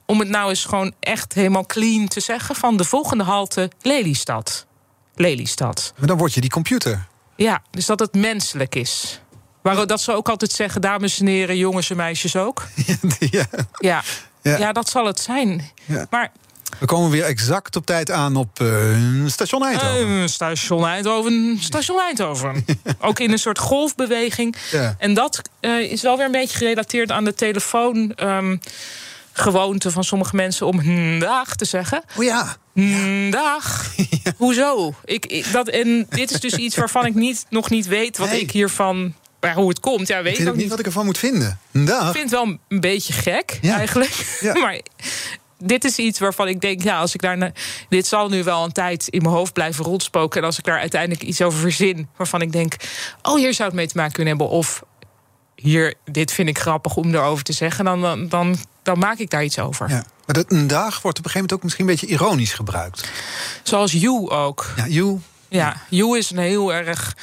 Om het nou eens gewoon echt helemaal clean te zeggen: van de volgende halte Lelystad. Lelystad. Maar dan word je die computer. Ja, dus dat het menselijk is. Waar dat ze ook altijd zeggen, dames en heren, jongens en meisjes ook. Ja, ja. ja. ja dat zal het zijn. Ja. Maar we komen weer exact op tijd aan op uh, station Eindhoven. Uh, station Eindhoven, station Eindhoven. Ook in een soort golfbeweging. Ja. En dat uh, is wel weer een beetje gerelateerd aan de telefoon. Um, gewoonte van sommige mensen om dag te zeggen. Oh ja. Dag. Ja. Hoezo? Ik, ik, dat, en dit is dus iets waarvan ik niet, nog niet weet wat nee. ik hiervan maar hoe het komt, ja, weet ik, weet ook niet. wat ik ervan moet vinden. Dag. Ik vind het wel een beetje gek, ja. eigenlijk. Ja. maar dit is iets waarvan ik denk, ja, als ik daar. Dit zal nu wel een tijd in mijn hoofd blijven rondspoken. En als ik daar uiteindelijk iets over verzin, waarvan ik denk, oh, hier zou het mee te maken kunnen hebben. Of hier, dit vind ik grappig om erover te zeggen, dan, dan, dan, dan maak ik daar iets over. Ja. Maar dat een dag wordt op een gegeven moment ook misschien een beetje ironisch gebruikt. Zoals you ook. Ja, you. Ja, you is een heel erg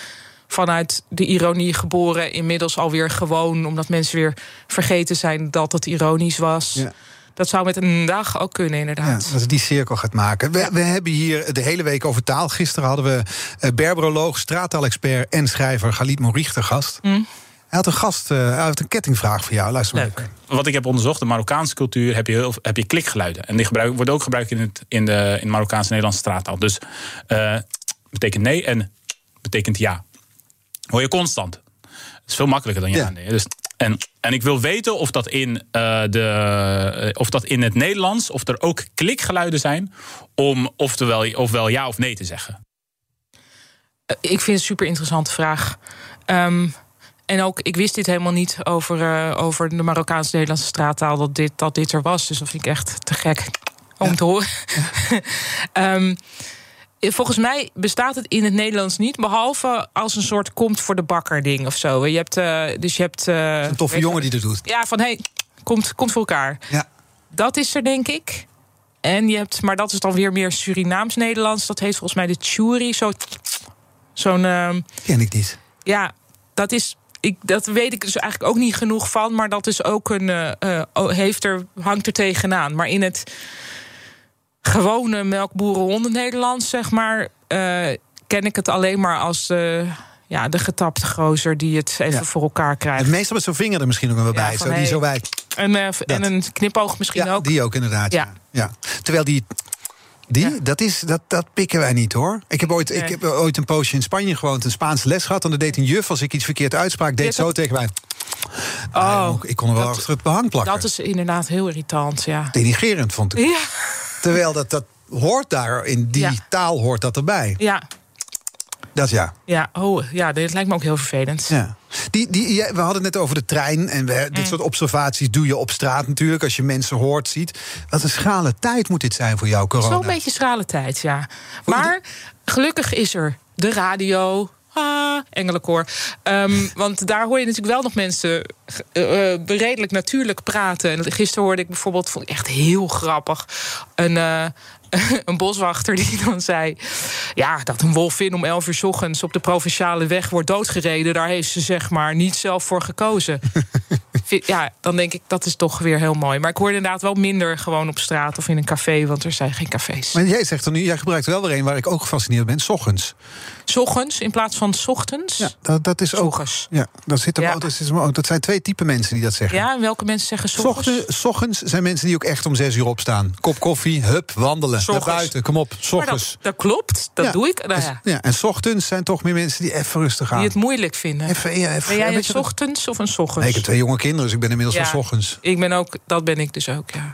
vanuit de ironie geboren. Inmiddels alweer gewoon, omdat mensen weer vergeten zijn dat het ironisch was. Ja. Dat zou met een dag ook kunnen, inderdaad. Ja, als het die cirkel gaat maken. We, we, hebben hier de hele week over taal. Gisteren hadden we uh, berberoloog, straattaalexpert en schrijver Galit Morich te gast. Mm. Hij had een gast, uh, hij had een kettingvraag voor jou. Luister maar even. Wat ik heb onderzocht, de Marokkaanse cultuur heb je, heel, heb je klikgeluiden. En die gebruik, worden ook gebruikt in, het, in, de, in Marokkaanse Nederlandse straattaal. Dus uh, betekent nee en betekent ja. Hoor je constant. Dat is veel makkelijker dan ja. ja. Nee. Dus en, en ik wil weten of dat, in, uh, de, of dat in het Nederlands, of er ook klikgeluiden zijn om oftewel, ofwel ja of nee te zeggen. Ik vind het een super interessante vraag. Um, en ook, ik wist dit helemaal niet over, uh, over de Marokkaans-Nederlandse straattaal, dat dit, dat dit er was. Dus dat vind ik echt te gek om ja. te horen. um, Volgens mij bestaat het in het Nederlands niet, behalve als een soort komt voor de bakker ding of zo. Je hebt, uh, dus je hebt. Uh, een toffe jongen die dat doet. Ja, van hey, komt, komt voor elkaar. Ja. Dat is er, denk ik. En je hebt, maar dat is dan weer meer Surinaams-Nederlands. Dat heet volgens mij de churi. Zo, zo'n. Uh, Ken ik niet. Ja, dat is ik, dat weet ik dus eigenlijk ook niet genoeg van. Maar dat is ook een. Uh, heeft er, hangt er tegenaan. Maar in het gewone melkboerenhonden Nederlands, zeg maar. Uh, ken ik het alleen maar als. Uh, ja, de getapte gozer die het even ja. voor elkaar krijgt. Meestal met zo'n vinger er misschien nog wel bij. Ja, zo, die zo wij. En, en een knipoog misschien ja, ook. Die ook inderdaad. Ja. ja. Terwijl die die, ja. dat, is, dat, dat pikken wij niet hoor. Ik heb, ooit, nee. ik heb ooit een poosje in Spanje gewoond, een Spaanse les gehad. En dan deed een juf, als ik iets verkeerd uitspraak, deed zo tegen mij. Oh, ah, ik kon er wel dat, achter het behang plakken. Dat is inderdaad heel irritant, ja. Denigerend vond ik. Ja. Terwijl dat, dat hoort daar, in die Ja. taal hoort dat erbij. Ja, Dat ja. ja, oh, ja, dit lijkt me ook heel vervelend. Ja. Die, die, we hadden het net over de trein. En we, dit soort observaties doe je op straat natuurlijk. Als je mensen hoort, ziet. Wat een schrale tijd moet dit zijn voor jou, corona. Zo'n beetje schrale tijd, ja. Maar gelukkig is er de radio. Ah, engelenkoor. Ehm, want daar hoor je natuurlijk wel nog mensen uh, uh, redelijk natuurlijk praten. En gisteren hoorde ik bijvoorbeeld, vond ik echt heel grappig, een, uh, een boswachter die dan zei... ja, dat een wolvin om 11 uur s ochtends op de provinciale weg wordt doodgereden... daar heeft ze zeg maar niet zelf voor gekozen. ja, dan denk ik, dat is toch weer heel mooi. Maar ik hoor inderdaad wel minder gewoon op straat of in een café... want er zijn geen cafés. Maar jij zegt er nu, jij gebruikt wel weer een waar ik ook gefascineerd ben, 's ochtends. S ochtends in plaats van 's ochtends? Ja, dat, dat is ook. Ja, dat, zit er, Ja. ook- dat, zit er ook- dat zijn twee typen mensen die dat zeggen. Ja, en welke mensen zeggen 's ochtends? Ochtends, 's ochtends zijn mensen die ook echt om zes uur opstaan. Kop koffie, hup, wandelen. Naar buiten, kom op. ochtends. dat, dat klopt, dat Ja. doe ik. Nou ja, Ja, en 's ochtends zijn toch meer mensen die even rustig gaan. die het moeilijk vinden. Even, even, ben jij een ochtends of een 's ochtends? Nee, ik heb twee jonge kinderen, dus ik ben inmiddels Ja. 's ochtends. Ik ben ook, dat ben ik dus ook, ja.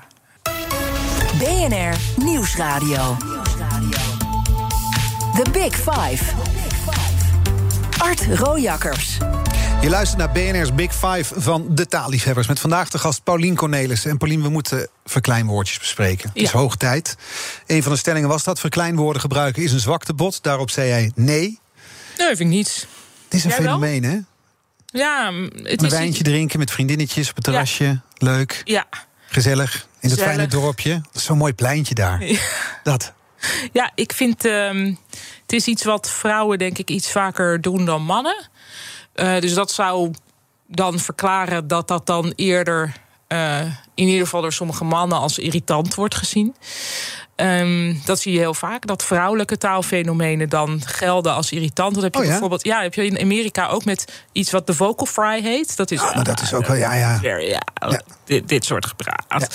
BNR Nieuwsradio. The Big Five. Art Rojakkers. Je luistert naar BNR's Big Five van de taalliefhebbers. Met vandaag de gast Paulien Cornelissen. En Paulien, we moeten verkleinwoordjes bespreken. Het is hoog tijd. Een van de stellingen was dat verkleinwoorden gebruiken is een zwaktebod. Daarop zei jij nee. Nee, vind ik niet. Het is een Jij wel? fenomeen, hè? Ja, het Een is... wijntje drinken met vriendinnetjes op het terrasje. Leuk, Ja. gezellig. In het Gezellig. fijne dorpje. Dat zo'n mooi pleintje daar. Ja. Dat. Ja, ik vind ehm, het is iets wat vrouwen denk ik iets vaker doen dan mannen. Eh, dus dat zou dan verklaren dat dat dan eerder eh, in ieder geval door sommige mannen als irritant wordt gezien. Ehm, dat zie je heel vaak, dat vrouwelijke taalfenomenen dan gelden als irritant. Dat heb je Oh ja? bijvoorbeeld, ja, heb je in Amerika ook met iets wat de vocal fry heet. Dat is, Ja, maar dat is ook wel, ja, ja. Very, ja, Ja. Dit, dit soort gepraat.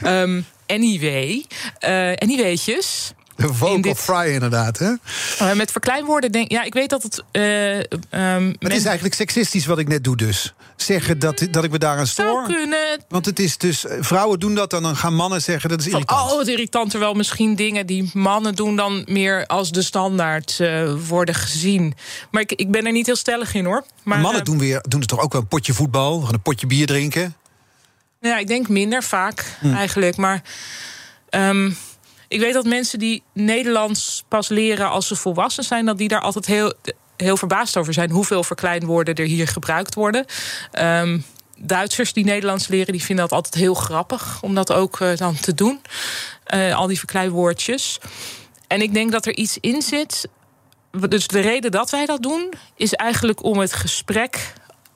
Ehm, anyway, eh anyweetjes. De vocal In dit- fry inderdaad, hè? Eh, met verkleinwoorden denk ja, ik weet dat het. Maar het men- is eigenlijk seksistisch wat ik net doe dus. Zeggen dat, dat ik me daaraan stoor. kunnen. Want het is dus, eh, vrouwen doen dat en dan gaan mannen zeggen dat is Van, irritant. oh, wat irritant. Terwijl misschien dingen die mannen doen dan meer als de standaard worden gezien. Maar ik, ik ben er niet heel stellig in hoor. Maar mannen doen, weer, doen het toch ook wel een potje voetbal, een potje bier drinken. Ja, ik denk minder vaak Hm. eigenlijk. Maar ehm, ik weet dat mensen die Nederlands pas leren als ze volwassen zijn, dat die daar altijd heel, heel verbaasd over zijn hoeveel verkleinwoorden er hier gebruikt worden. Ehm, Duitsers die Nederlands leren, die vinden dat altijd heel grappig om dat ook eh, dan te doen. Eh, al die verkleinwoordjes. En ik denk dat er iets in zit. Dus de reden dat wij dat doen, is eigenlijk om het gesprek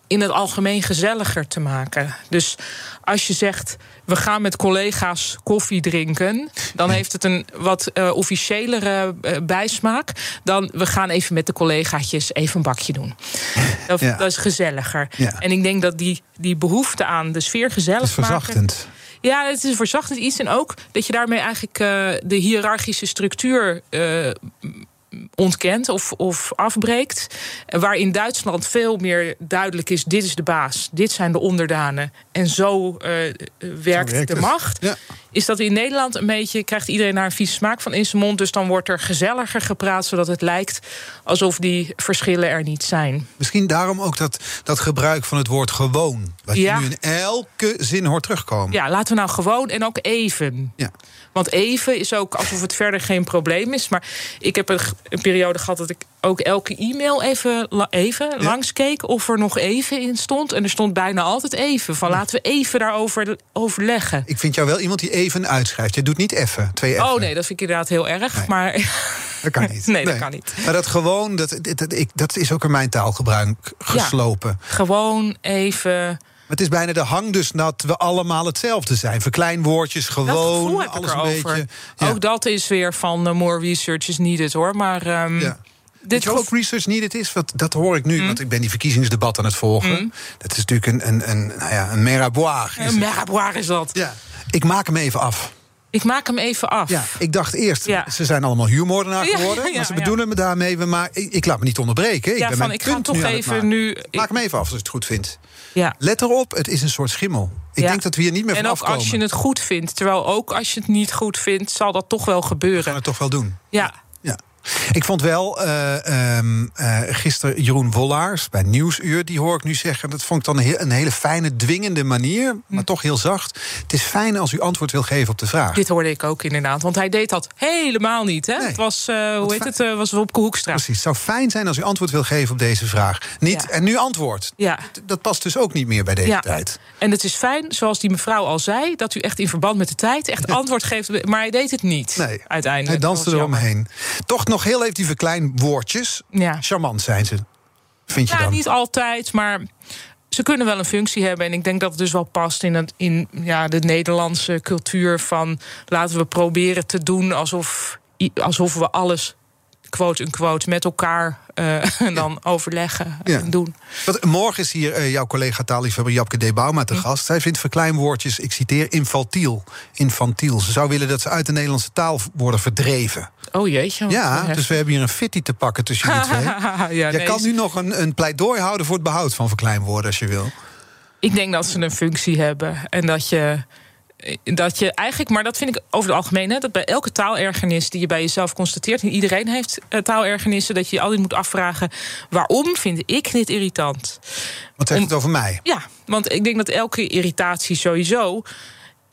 in het algemeen gezelliger te maken. Dus als je zegt, we gaan met collega's koffie drinken... dan heeft het een wat eh, officiëlere eh, bijsmaak... dan we gaan even met de collegaatjes even een bakje doen. Dat, Ja. dat is gezelliger. Ja. En ik denk dat die, die behoefte aan de sfeer gezellig Dat is maken... verzachtend. Ja, het is een verzachtend iets. En ook dat je daarmee eigenlijk eh, de hiërarchische structuur ontkent of, of afbreekt. Waar in Duitsland veel meer duidelijk is: dit is de baas, dit zijn de onderdanen. En zo eh, werkt werkt de het. macht. Ja. Is dat in Nederland een beetje krijgt iedereen daar een vieze smaak van in zijn mond. Dus dan wordt er gezelliger gepraat, zodat het lijkt alsof die verschillen er niet zijn. Misschien daarom ook dat, dat gebruik van het woord gewoon. Wat Ja. je nu in elke zin hoort terugkomen. Ja, laten we nou gewoon en ook even. Ja. Want even is ook alsof het verder geen probleem is. Maar ik heb een, een periode gehad dat ik ook elke e-mail even, even langskeek of er nog even in stond. En er stond bijna altijd even. Van laten we even daarover overleggen. Ik vind jou wel iemand die even uitschrijft. Je doet niet even, twee. Oh nee, dat vind ik inderdaad heel erg. Nee. Maar Dat kan niet. Nee, dat kan niet. Maar dat gewoon, dat, dat, dat, ik, dat is ook in mijn taalgebruik geslopen. gewoon even. Maar het is bijna de hang dus dat we allemaal hetzelfde zijn. Verkleinwoordjes, gewoon, alles een beetje. Ja. Ook dat is weer van uh, more research is needed hoor. Maar um, Ja. Dit ook research needed is? Wat, dat hoor ik nu, want ik ben die verkiezingsdebat aan het volgen. Dat is natuurlijk een, een, een, nou ja, een meraboir. Een meraboir is dat. Ja. Ik maak hem even af. Ik maak hem even af. Ja, ik dacht eerst, Ja. ze zijn allemaal huurmoordenaar geworden. ja, maar ze bedoelen me daarmee, maar ik, ik laat me niet onderbreken. Ik Ja, ben van, ik ga toch even nu- Maak hem even af als je het goed vindt. Ja. Let erop, het is een soort schimmel. Ik Ja. denk dat we hier niet meer En van ook afkomen. als je het goed vindt. Terwijl ook als je het niet goed vindt, zal dat toch wel We gaan gebeuren. het toch wel doen. Ja. Ik vond wel eh, gisteren Jeroen Wollaars bij Nieuwsuur, die hoor ik nu zeggen. Dat vond ik dan een, hele fijne, dwingende manier, Hm. maar toch heel zacht. Het is fijn als u antwoord wil geven op de vraag. Dit hoorde ik ook inderdaad. Want hij deed dat helemaal niet. Hè? Nee. Het was, eh, hoe heet het, was Wopke Hoekstra. Precies. Het zou fijn zijn als u antwoord wil geven op deze vraag. Niet Ja. en nu antwoord. Ja. Dat- Dat past dus ook niet meer bij deze Ja. tijd. En het is fijn, zoals die mevrouw al zei, dat u echt in verband met de tijd echt antwoord geeft. Maar hij deed het niet. Nee. Uiteindelijk. Hij danste eromheen. Toch nog heel even die verkleinwoordjes. Ja. Charmant zijn ze. Vind je Ja, dan? niet altijd, maar ze kunnen wel een functie hebben. En ik denk dat het dus wel past in, het, in ja, de Nederlandse cultuur van laten we proberen te doen alsof, alsof we alles quote-unquote met elkaar eh, en dan overleggen Ja. en doen. Want morgen is hier eh, jouw collega taalliefhebber Japke D. Bauma Hm. te gast. Zij vindt verkleinwoordjes, ik citeer, infantiel. Infantiel. Ze zou willen dat ze uit de Nederlandse taal worden verdreven. Oh jeetje. Ja, dus we hebben hier een fitty te pakken tussen jullie twee. ja, Jij nee, kan nu nog een, een pleidooi houden voor het behoud van verkleinwoorden als je wil. Ik denk dat ze een functie hebben. En dat je, dat je eigenlijk, maar dat vind ik over het algemeen, hè, dat bij elke taalergernis die je bij jezelf constateert, en iedereen heeft eh, taalergernissen, dat je je altijd moet afvragen: waarom vind ik dit irritant? Wat zegt Om- het over mij? Ja, want ik denk dat elke irritatie sowieso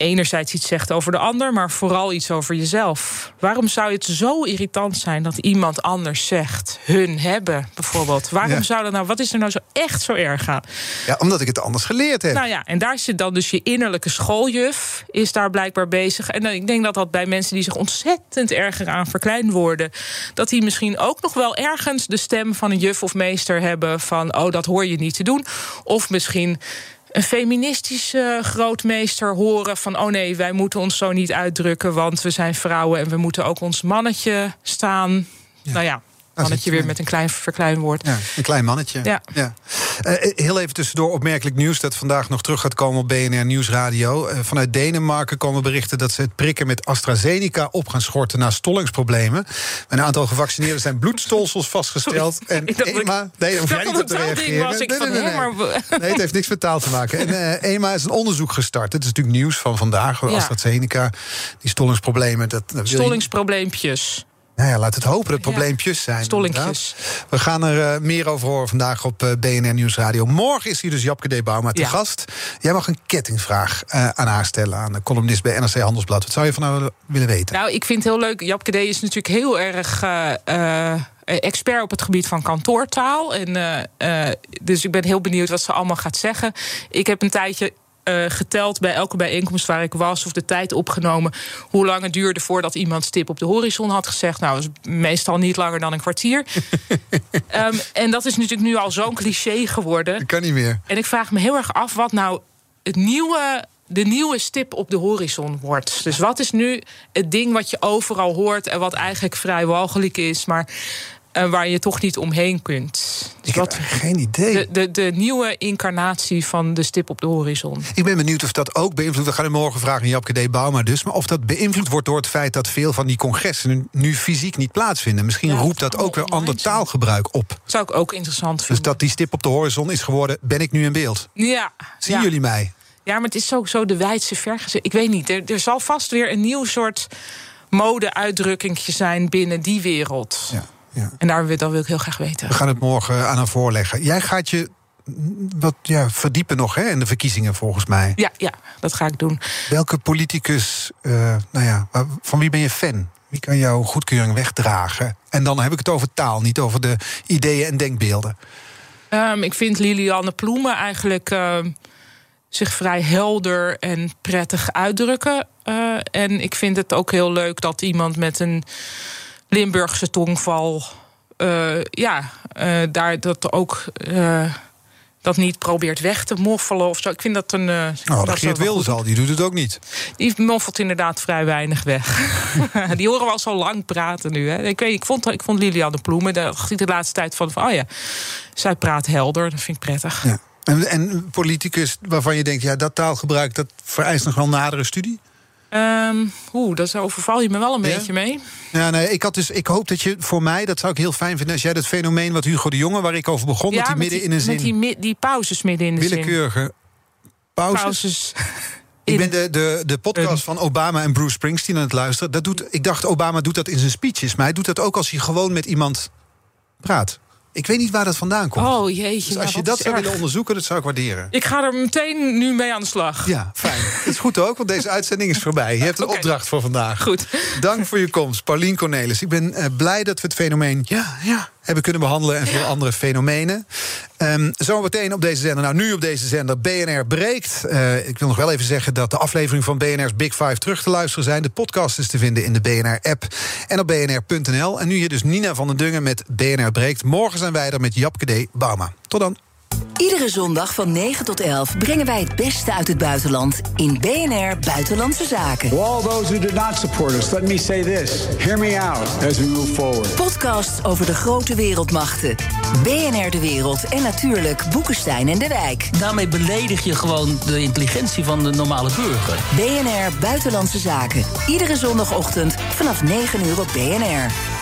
enerzijds iets zegt over de ander, maar vooral iets over jezelf. Waarom zou het zo irritant zijn dat iemand anders zegt hun hebben, bijvoorbeeld? Waarom Ja. zou dat nou? Wat is er nou zo echt zo erg aan? Ja, omdat ik het anders geleerd heb. Nou ja, en daar zit dan dus je innerlijke schooljuf, is daar blijkbaar bezig. En dan- ik denk dat dat bij mensen die zich ontzettend erger aan verkleinwoorden, dat die misschien ook nog wel ergens de stem van een juf of meester hebben van, oh, dat hoor je niet te doen. Of misschien een feministische grootmeester horen van, oh nee, wij moeten ons zo niet uitdrukken, want we zijn vrouwen en we moeten ook ons mannetje staan. Nou ja, mannetje je weer met een klein verkleinwoord. Ja, een klein mannetje. Ja. Eh, heel even tussendoor opmerkelijk nieuws dat vandaag nog terug gaat komen op BNR Nieuwsradio. Eh, vanuit Denemarken komen berichten dat ze het prikken met AstraZeneca op gaan schorten na stollingsproblemen. Een aantal gevaccineerden zijn bloedstolsels vastgesteld. En ik- Ema, nee, hoef jij niet op te reageren. was. Ik Nee, van, nee, nee, hè, nee. maar- Nee, het heeft niks met taal te maken. En eh, EMA is een onderzoek gestart. Het is natuurlijk nieuws van vandaag. Ja. AstraZeneca, die stollingsproblemen. Dat, dat Stollingsprobleempjes. Nou ja, laat het hopen dat probleempjes zijn. Stollinkjes. inderdaad. We gaan er eh, meer over horen vandaag op eh, BNR Nieuwsradio. Morgen is hier dus Japke D. Bauma te Ja. gast. Jij mag een kettingvraag eh, aan haar stellen, aan de columnist bij NRC Handelsblad. Wat zou je van haar willen- weten? Nou, ik vind het heel leuk. Japke D. is natuurlijk heel erg expert op het gebied van kantoortaal. En, dus ik ben heel benieuwd wat ze allemaal gaat zeggen. Ik heb een tijdje eh, geteld bij elke bijeenkomst waar ik was, of de tijd opgenomen, hoe lang het duurde voordat iemand stip op de horizon had gezegd. Nou, dat is meestal niet langer dan een kwartier. Ehm, en dat is natuurlijk nu al zo'n cliché geworden. Dat kan niet meer. En ik vraag me heel erg af wat nou het nieuwe, de nieuwe stip op de horizon wordt. Dus wat is nu het ding wat je overal hoort en wat eigenlijk vrij walgelijk is, maar waar je toch niet omheen kunt? Dus Ik heb geen idee. de, de, de nieuwe incarnatie van de stip op de horizon. Ik ben benieuwd of dat ook beïnvloedt. We gaan het morgen vragen aan Japke D. Bauma dus. Maar of dat beïnvloed wordt door het feit dat veel van die congressen nu, fysiek niet plaatsvinden. Misschien Ja, roept dat ook weer ander taalgebruik op. Zou ik ook interessant Dus vinden. dat die stip op de horizon is geworden, ben ik nu in beeld. ja, Zien ja. jullie mij? Ja, maar het is ook zo de wijdse vergezet. Ik weet niet, er, er zal vast weer een nieuw soort mode-uitdrukkingje zijn binnen die wereld. Ja, ja. En daar wil, dat wil ik heel graag weten. We gaan het morgen aan haar voorleggen. Jij gaat je wat ja, verdiepen nog hè, in de verkiezingen, volgens mij. Ja, ja, dat ga ik doen. Welke politicus, uh, nou ja, van wie ben je fan? Wie kan jouw goedkeuring wegdragen? En dan heb ik het over taal, niet over de ideeën en denkbeelden. Um, ik vind Lilianne Ploemen eigenlijk uh, zich vrij helder en prettig uitdrukken. Uh, en ik vind het ook heel leuk dat iemand met een Limburgse tongval. Uh, ja, daar dat ook dat niet probeert weg te moffelen of zo. Ik vind dat een. Uh, oh, dat Geert Wilders al, die doet het ook niet. Die moffelt inderdaad vrij weinig weg. die horen we al zo lang praten nu. Hè. Ik, weet, ik, vond, ik vond Liliane Ploemen, daar dacht ik de laatste tijd van, van... oh ja, zij praat helder, dat vind ik prettig. Ja. En, en politicus waarvan je denkt, ja, dat taalgebruik... dat vereist nog wel nadere studie? Um, Oeh, daar overval je me wel een beetje mee. Ja, nee, ik, had dus, ik hoop dat je voor mij, dat zou ik heel fijn vinden... als jij dat fenomeen wat Hugo de Jonge, waar ik over begon... Ja, hij midden in een zin... Met die, die pauzes midden in de willekeurige zin. pauzes. pauzes. Ik ben de, de, de podcast van Obama en Bruce Springsteen aan het luisteren. Dat doet, ik dacht, Obama doet dat in zijn speeches. Maar hij doet dat ook als hij gewoon met iemand praat. Ik weet niet waar dat vandaan komt. Oh jeetje. Dus als je dat zou willen onderzoeken, dat zou ik waarderen. Ik ga er meteen nu mee aan de slag. Ja, fijn. Dat is goed ook, want deze uitzending is voorbij. Je hebt een opdracht voor vandaag. Goed. Dank voor je komst, Paulien Cornelis. Ik ben uh, blij dat we het fenomeen ja, ja, hebben kunnen behandelen... en veel andere fenomenen. Um, zometeen op deze zender, nou nu op deze zender, BNR breekt. Uh, ik wil nog wel even zeggen dat de aflevering van BNR's Big Five terug te luisteren zijn. De podcast is te vinden in de BNR-app en op bnr.nl. En nu hier dus Nina van den Dungen met BNR breekt. Morgen zijn wij er met Japke D. Bauma. Tot dan. Iedere zondag van 9 tot 11 brengen wij het beste uit het buitenland in BNR Buitenlandse Zaken. To all those who did not support us, let me say this. Hear me out as we move forward. Podcasts over de grote wereldmachten. BNR De Wereld en natuurlijk Boekenstein en De Wijk. Daarmee beledig je gewoon de intelligentie van de normale burger. BNR Buitenlandse Zaken. Iedere zondagochtend vanaf 9 uur op BNR.